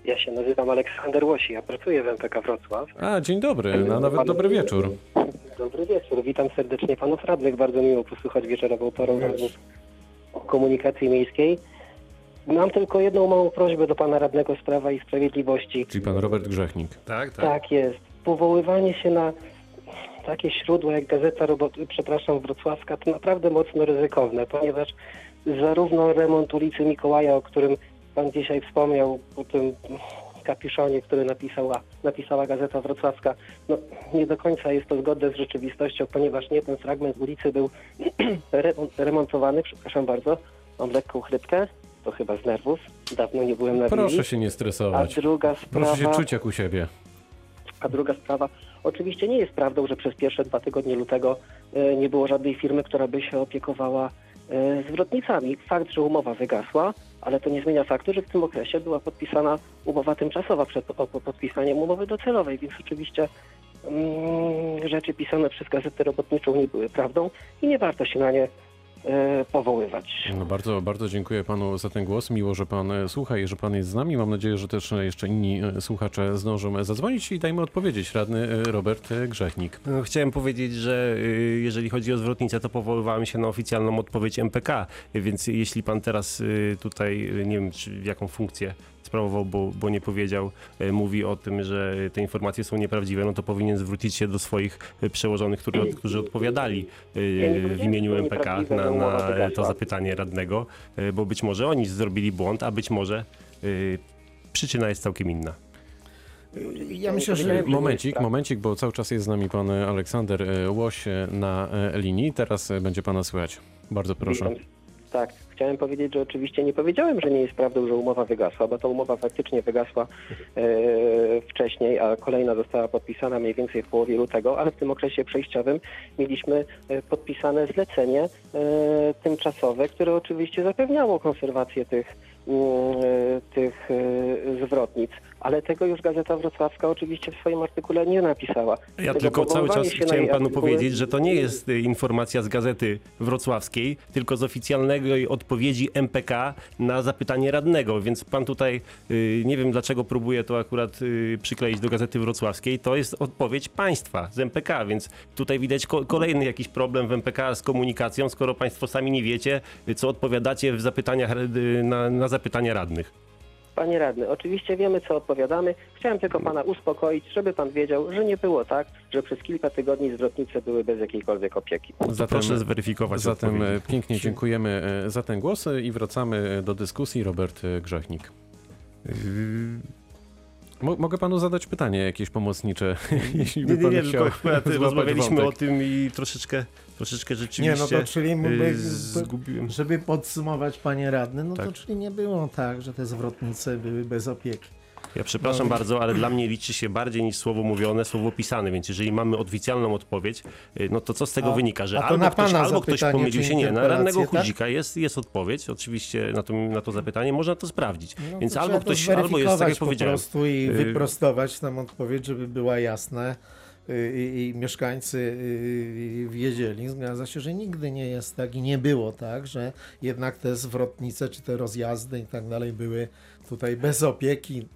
Ja się nazywam Aleksander Łosi, ja pracuję w MPK Wrocław. A, dzień dobry, no, nawet dobry wieczór. Dobry wieczór, witam serdecznie panów radnych. Bardzo miło posłuchać wieczorową porą komunikacji miejskiej. Mam tylko jedną małą prośbę do pana radnego z Prawa i Sprawiedliwości. Czyli Pan Robert Grzechnik. Tak, tak. Tak jest. Powoływanie się na takie źródła jak Gazeta Robot, przepraszam, Wrocławska to naprawdę mocno ryzykowne, ponieważ zarówno remont ulicy Mikołaja, o którym pan dzisiaj wspomniał, o tym kapiszonie, który napisała, napisała Gazeta Wrocławska, no nie do końca jest to zgodne z rzeczywistością, ponieważ nie ten fragment ulicy był [CLEARS THROAT] remont- remontowany, przepraszam bardzo, mam lekką chrypkę, to chyba z nerwów, dawno nie byłem na Proszę się nie A stresować. druga sprawa... Proszę się czuć jak u siebie. A druga sprawa, oczywiście nie jest prawdą, że przez pierwsze dwa tygodnie lutego e, nie było żadnej firmy, która by się opiekowała zwrotnicami. Fakt, że umowa wygasła, ale to nie zmienia faktu, że w tym okresie była podpisana umowa tymczasowa przed po- po- podpisaniem umowy docelowej, więc oczywiście mm, rzeczy pisane przez Gazetę Robotniczą nie były prawdą i nie warto się na nie e, powoływać. No bardzo, bardzo dziękuję panu za ten głos. Miło, że pan e, słucha i że pan jest z nami. Mam nadzieję, że też e, jeszcze inni e, słuchacze zdążą e, zadzwonić i dajmy odpowiedzieć. Radny e, Robert e, Grzechnik. No, chciałem powiedzieć, że jeżeli chodzi o zwrotnicę, to powoływałem się na oficjalną odpowiedź MPK, więc jeśli pan teraz tutaj, nie wiem, czy jaką funkcję sprawował, bo, bo nie powiedział, y, mówi o tym, że te informacje są nieprawdziwe, no to powinien zwrócić się do swoich y, przełożonych, którzy, którzy odpowiadali nie w imieniu MPK na, na to zapytanie radnego, bo być może oni zrobili błąd, a być może przyczyna jest całkiem inna. Ja myślę, że Momencik, momencik, bo cały czas jest z nami pan e, Aleksander e, Łoś e, na e, linii. Teraz e, będzie pana słychać. Bardzo proszę. Tak, chciałem powiedzieć, że oczywiście nie powiedziałem, że nie jest prawdą, że umowa wygasła, bo ta umowa faktycznie wygasła e, wcześniej, a kolejna została podpisana mniej więcej w połowie lutego, ale w tym okresie przejściowym mieliśmy e, podpisane zlecenie e, tymczasowe, które oczywiście zapewniało konserwację tych, tych e, zwrotnic, ale tego już Gazeta Wrocławska oczywiście w swoim artykule nie napisała. Ja Tego tylko cały czas chciałem panu artykuły- powiedzieć, że to nie jest y, informacja z gazety wrocławskiej, tylko z oficjalnej odpowiedzi MPK na zapytanie radnego, więc pan tutaj, nie wiem dlaczego próbuje to akurat przykleić do gazety wrocławskiej, to jest odpowiedź państwa z MPK, więc tutaj widać ko- kolejny jakiś problem w MPK z komunikacją, skoro państwo sami nie wiecie, co odpowiadacie w zapytaniach, na, na zapytania radnych. Panie radny, oczywiście wiemy, co odpowiadamy. Chciałem tylko pana uspokoić, żeby pan wiedział, że nie było tak, że przez kilka tygodni zwrotnice były bez jakiejkolwiek opieki. Zatem, proszę zweryfikować Zatem e, odpowiedzi. pięknie dziękujemy e, za ten głos e, i wracamy e, do dyskusji. Robert e, Grzechnik. Mo- mogę panu zadać pytanie jakieś pomocnicze, [LAUGHS] jeśli by Nie, nie, pan nie, chciał tylko akurat [LAUGHS] złapać rozmawialiśmy wątek. o tym i troszeczkę, troszeczkę nie, rzeczywiście no to czyli mógłby, y, zgubiłem. żeby podsumować panie radny, no Tak. to czyli nie było tak, że te zwrotnice były bez opieki. Ja przepraszam No. bardzo, ale dla mnie liczy się bardziej niż słowo mówione, słowo pisane, więc jeżeli mamy oficjalną odpowiedź, y, no to co z tego A- wynika, że albo ktoś, albo ktoś pomylił się, nie, na rannego tak? chudzika jest, jest odpowiedź, oczywiście na to, na to zapytanie, można to sprawdzić, No więc to albo ktoś, albo jest, tak jak po powiedziałem, prostu i Y- wyprostować tam odpowiedź, żeby była jasna y, i, i mieszkańcy wiedzieli. Zgadza się, że nigdy nie jest tak i nie było tak, że jednak te zwrotnice czy te rozjazdy i tak dalej były tutaj bez opieki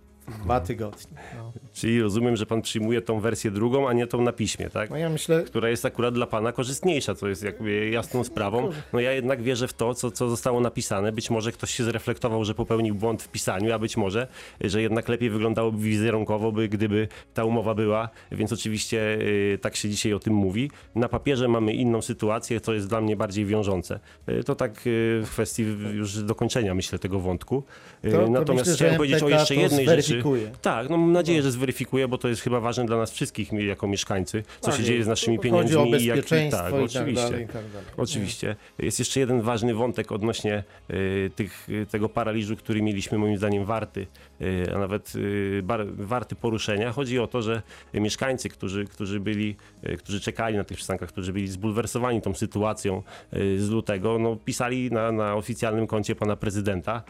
dwa tygodnie. No, czyli rozumiem, że pan przyjmuje tą wersję drugą, a nie tą na piśmie, tak? no ja myślę, która jest akurat dla pana korzystniejsza, co jest jakby jasną sprawą. No ja jednak wierzę w to, co, co zostało napisane. Być może ktoś się zreflektował, że popełnił błąd w pisaniu, a być może, że jednak lepiej wyglądałoby wizerunkowo, by, gdyby ta umowa była, więc oczywiście y, tak się dzisiaj o tym mówi. Na papierze mamy inną sytuację, co jest dla mnie bardziej wiążące. Y, to tak y, w kwestii już dokończenia, myślę, tego wątku. Y, to, to Natomiast myślę, chciałem powiedzieć o jeszcze jednej rzeczy. Zweryfikuje. Tak, no mam nadzieję, że zweryfikuje, bo to jest chyba ważne dla nas wszystkich jako mieszkańcy, co Tak, się dzieje z naszymi pieniędzmi i jak tak, i tak oczywiście. dalej, tak dalej. Oczywiście. Jest jeszcze jeden ważny wątek odnośnie y, tych, y, tego paraliżu, który mieliśmy moim zdaniem warty, y, a nawet y, bar, warty poruszenia. Chodzi o to, że mieszkańcy, którzy, którzy byli, y, którzy czekali na tych przystankach, którzy byli zbulwersowani tą sytuacją y, z lutego, no, pisali na, na oficjalnym koncie pana prezydenta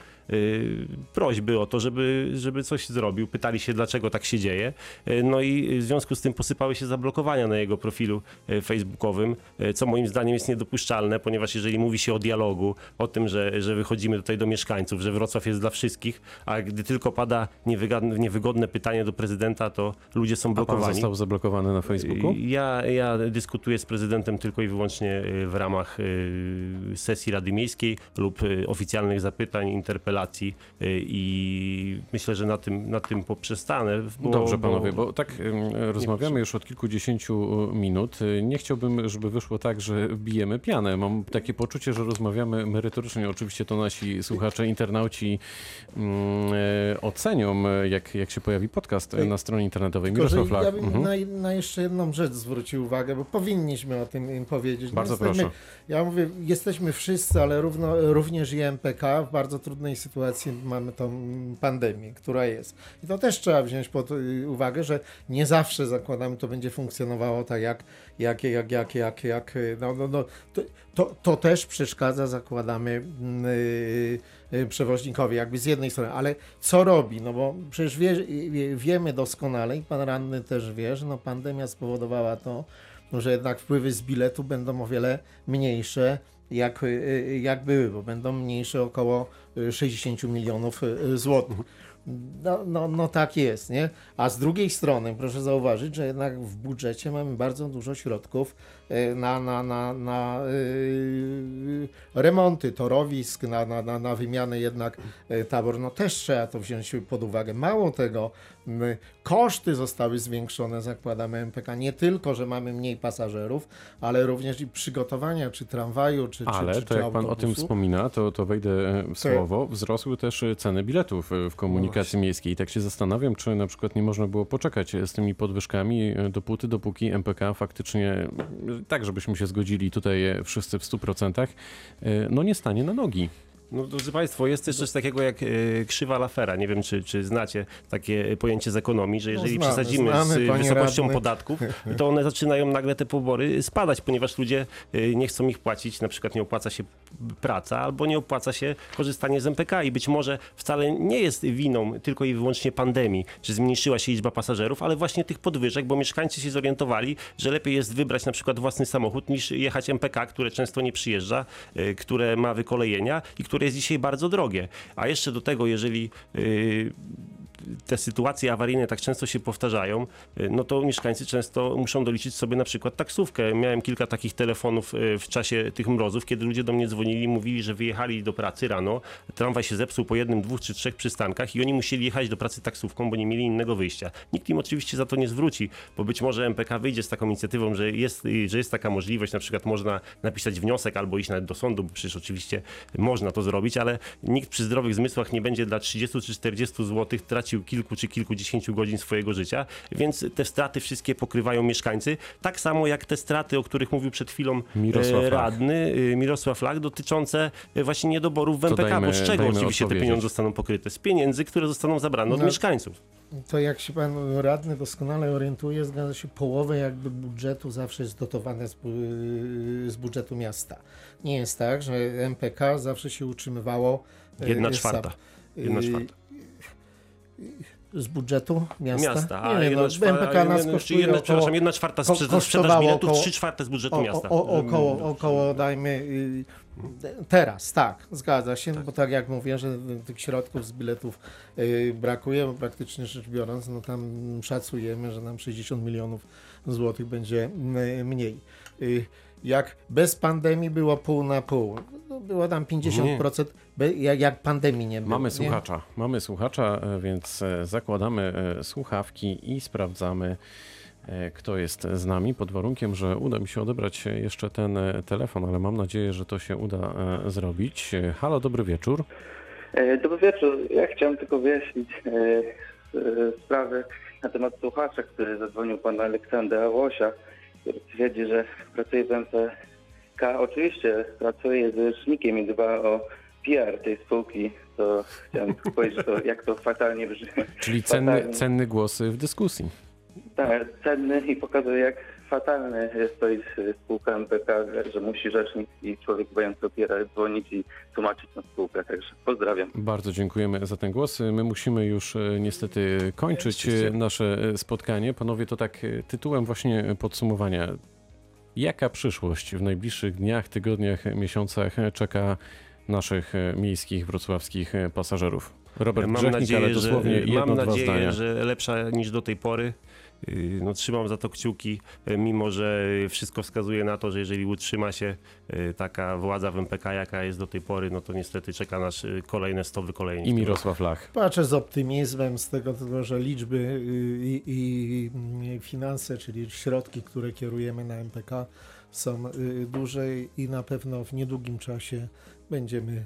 prośby o to, żeby, żeby coś zrobił. Pytali się, dlaczego tak się dzieje. Y, No i w związku z tym posypały się zablokowania na jego profilu y, facebookowym, y, co moim zdaniem jest niedopuszczalne, ponieważ jeżeli mówi się o dialogu, o tym, że, że wychodzimy tutaj do mieszkańców, że Wrocław jest dla wszystkich, a gdy tylko pada niewygodne, niewygodne pytanie do prezydenta, to ludzie są A pan blokowani. został zablokowany na Facebooku? Ja, ja dyskutuję z prezydentem tylko i wyłącznie y, w ramach y, sesji Rady Miejskiej lub y, oficjalnych zapytań, interpelacji y, i myślę, że na tym, na tym poprzestanę. Bo, Dobrze, panowie, bo tak rozmawiamy już od kilkudziesięciu minut. Y, Nie chciałbym, żeby wyszło tak, że bijemy pianę. Mam takie poczucie, że rozmawiamy merytorycznie. Oczywiście to nasi słuchacze, internauci mm, e, ocenią, e, jak, jak się pojawi podcast e, na stronie internetowej. Mirosław ja Lach. bym Mhm. na, na jeszcze jedną rzecz zwrócił uwagę, bo powinniśmy o tym im powiedzieć. No Bardzo jesteśmy, proszę. Ja mówię, jesteśmy wszyscy, ale równo, również i MPK w bardzo trudnej sytuacji mamy tą pandemię, która jest. I to też trzeba wziąć pod y, uwagę, że nie zawsze zakładamy, to będzie funkcjonowało tak jak, jak, jak, jak, jak, jak y, no, no, no, to, to, też przeszkadza, zakładamy y, y, przewoźnikowi, jakby z jednej strony, ale co robi? No bo przecież wie, wiemy doskonale i pan ranny też wie, że no pandemia spowodowała to, że jednak wpływy z biletu będą o wiele mniejsze, jak, y, jak były, bo będą mniejsze około y, 60 milionów y, złotych. No, no, no tak jest, nie? A z drugiej strony proszę zauważyć, że jednak w budżecie mamy bardzo dużo środków y, na, na, na, na y, remonty torowisk, na, na, na, na wymianę jednak y, tabor. No też trzeba to wziąć pod uwagę. Mało tego, koszty zostały zwiększone, zakładamy MPK. Nie tylko, że mamy mniej pasażerów, ale również i przygotowania, czy tramwaju, czy, Ale czy, czy, to czy jak pan o tym autobusu. wspomina, to, to wejdę e, w słowo. Wzrosły też e, ceny biletów e, w komunikacji miejskiej. I tak się zastanawiam, czy na przykład nie można było poczekać z tymi podwyżkami dopóty, dopóki MPK faktycznie, tak żebyśmy się zgodzili tutaj e, wszyscy w 100%, e, no nie stanie na nogi. No, drodzy Państwo, jest też coś takiego jak e, krzywa Lafera. Nie wiem, czy, czy znacie takie pojęcie z ekonomii, że jeżeli No znamy, przesadzimy znamy, z wysokością radny. podatków, [LAUGHS] to one zaczynają nagle te pobory spadać, ponieważ ludzie e, nie chcą ich płacić, na przykład nie opłaca się praca albo nie opłaca się korzystanie z MPK i być może wcale nie jest winą tylko i wyłącznie pandemii, że zmniejszyła się liczba pasażerów, ale właśnie tych podwyżek, bo mieszkańcy się zorientowali, że lepiej jest wybrać na przykład własny samochód niż jechać MPK, które często nie przyjeżdża, e, które ma wykolejenia i które jest dzisiaj bardzo drogie. A jeszcze do tego, jeżeli y, te sytuacje awaryjne tak często się powtarzają, y, no to mieszkańcy często muszą doliczyć sobie na przykład taksówkę. Miałem kilka takich telefonów y, w czasie tych mrozów, kiedy ludzie do mnie dzwonili mówili, że wyjechali do pracy rano, tramwaj się zepsuł po jednym, dwóch czy trzech przystankach i oni musieli jechać do pracy taksówką, bo nie mieli innego wyjścia. Nikt im oczywiście za to nie zwróci, bo być może MPK wyjdzie z taką inicjatywą, że jest, y, że jest taka możliwość, na przykład można napisać wniosek albo iść nawet do sądu, bo przecież oczywiście można to zrobić, ale nikt przy zdrowych zmysłach nie będzie dla 30 czy 40 zł tracił kilku czy kilkudziesięciu godzin swojego życia, więc te straty wszystkie pokrywają mieszkańcy, tak samo jak te straty, o których mówił przed chwilą Mirosław e, Lach. radny y, Mirosław Lach, dotyczące e, właśnie niedoborów w MPK, dajmy- bo z czego oczywiście te pieniądze zostaną pokryte? Z pieniędzy, które zostaną zabrane od No. mieszkańców. To jak się pan radny doskonale orientuje, zgadza się, połowę jakby budżetu zawsze jest dotowane z, z budżetu miasta. Nie jest tak, że MPK zawsze się utrzymywało e, Jedna czwarta. Jedna czwarta. Z budżetu miasta? Miasta, a nie, jedna no, MPK nas kosztuje jedna, około, jedna czwarta sprzedaż, sprzedaż biletów, około- trzy czwarte z budżetu o, miasta. o, o, około, około dajmy y, teraz, tak, zgadza się, bo tak jak mówię, że tych środków z biletów y, brakuje, bo praktycznie rzecz biorąc, no tam szacujemy, że nam 60 milionów złotych będzie y, mniej. Jak bez pandemii było pół na pół, no było tam 50%, be, jak, jak pandemii nie było. Mamy nie? słuchacza, mamy słuchacza, e, więc e, zakładamy e, słuchawki i sprawdzamy, kto jest z nami, pod warunkiem, że uda mi się odebrać jeszcze ten telefon, ale mam nadzieję, że to się uda zrobić. Halo, dobry wieczór. Dobry wieczór. Ja chciałem tylko wyjaśnić sprawy na temat słuchacza, który zadzwonił pan Aleksandra Ałosia, który twierdzi, że pracuje w MPK. Oczywiście pracuje z rzecznikiem i dba o PR tej spółki, to chciałem powiedzieć, to, jak to fatalnie brzmi. Czyli cenny, Fatalnie. cenny głos w dyskusji. Tak, cenny i pokazuje, jak fatalny jest to spółka MPK, że musi rzecznik i człowiek dbający o PR dzwonić i tłumaczyć na spółkę. Także pozdrawiam. Bardzo dziękujemy za ten głos. My musimy już e, niestety kończyć Oczywiście. nasze spotkanie. Panowie, to tak tytułem właśnie podsumowania. Jaka przyszłość w najbliższych dniach, tygodniach, miesiącach czeka naszych miejskich, wrocławskich pasażerów? Robert Mam Grzechnik, nadzieję, ale dosłownie że, jedno, mam dwa nadzieję zdania. że lepsza niż do tej pory. Yy, No, trzymam za to kciuki, yy, mimo że wszystko wskazuje na to, że jeżeli utrzyma się yy, taka władza w MPK, jaka jest do tej pory, no to niestety czeka nas yy, kolejne 100 wykolejeń. I Mirosław Lach. Patrzę z optymizmem z tego, że liczby y, i, i finanse, czyli środki, które kierujemy na MPK są y, duże i na pewno w niedługim czasie będziemy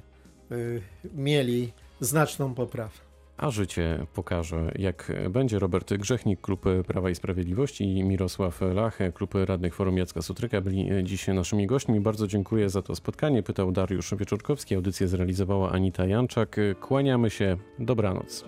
y, mieli znaczną poprawę. A życie pokaże, jak będzie. Robert Grzechnik, Klub Prawa i Sprawiedliwości i Mirosław Lach, Klub Radnych Forum Jacka Sutryka byli dziś naszymi gośćmi. Bardzo dziękuję za to spotkanie. Pytał Dariusz Wieczorkowski, audycję zrealizowała Anita Janczak. Kłaniamy się. Dobranoc.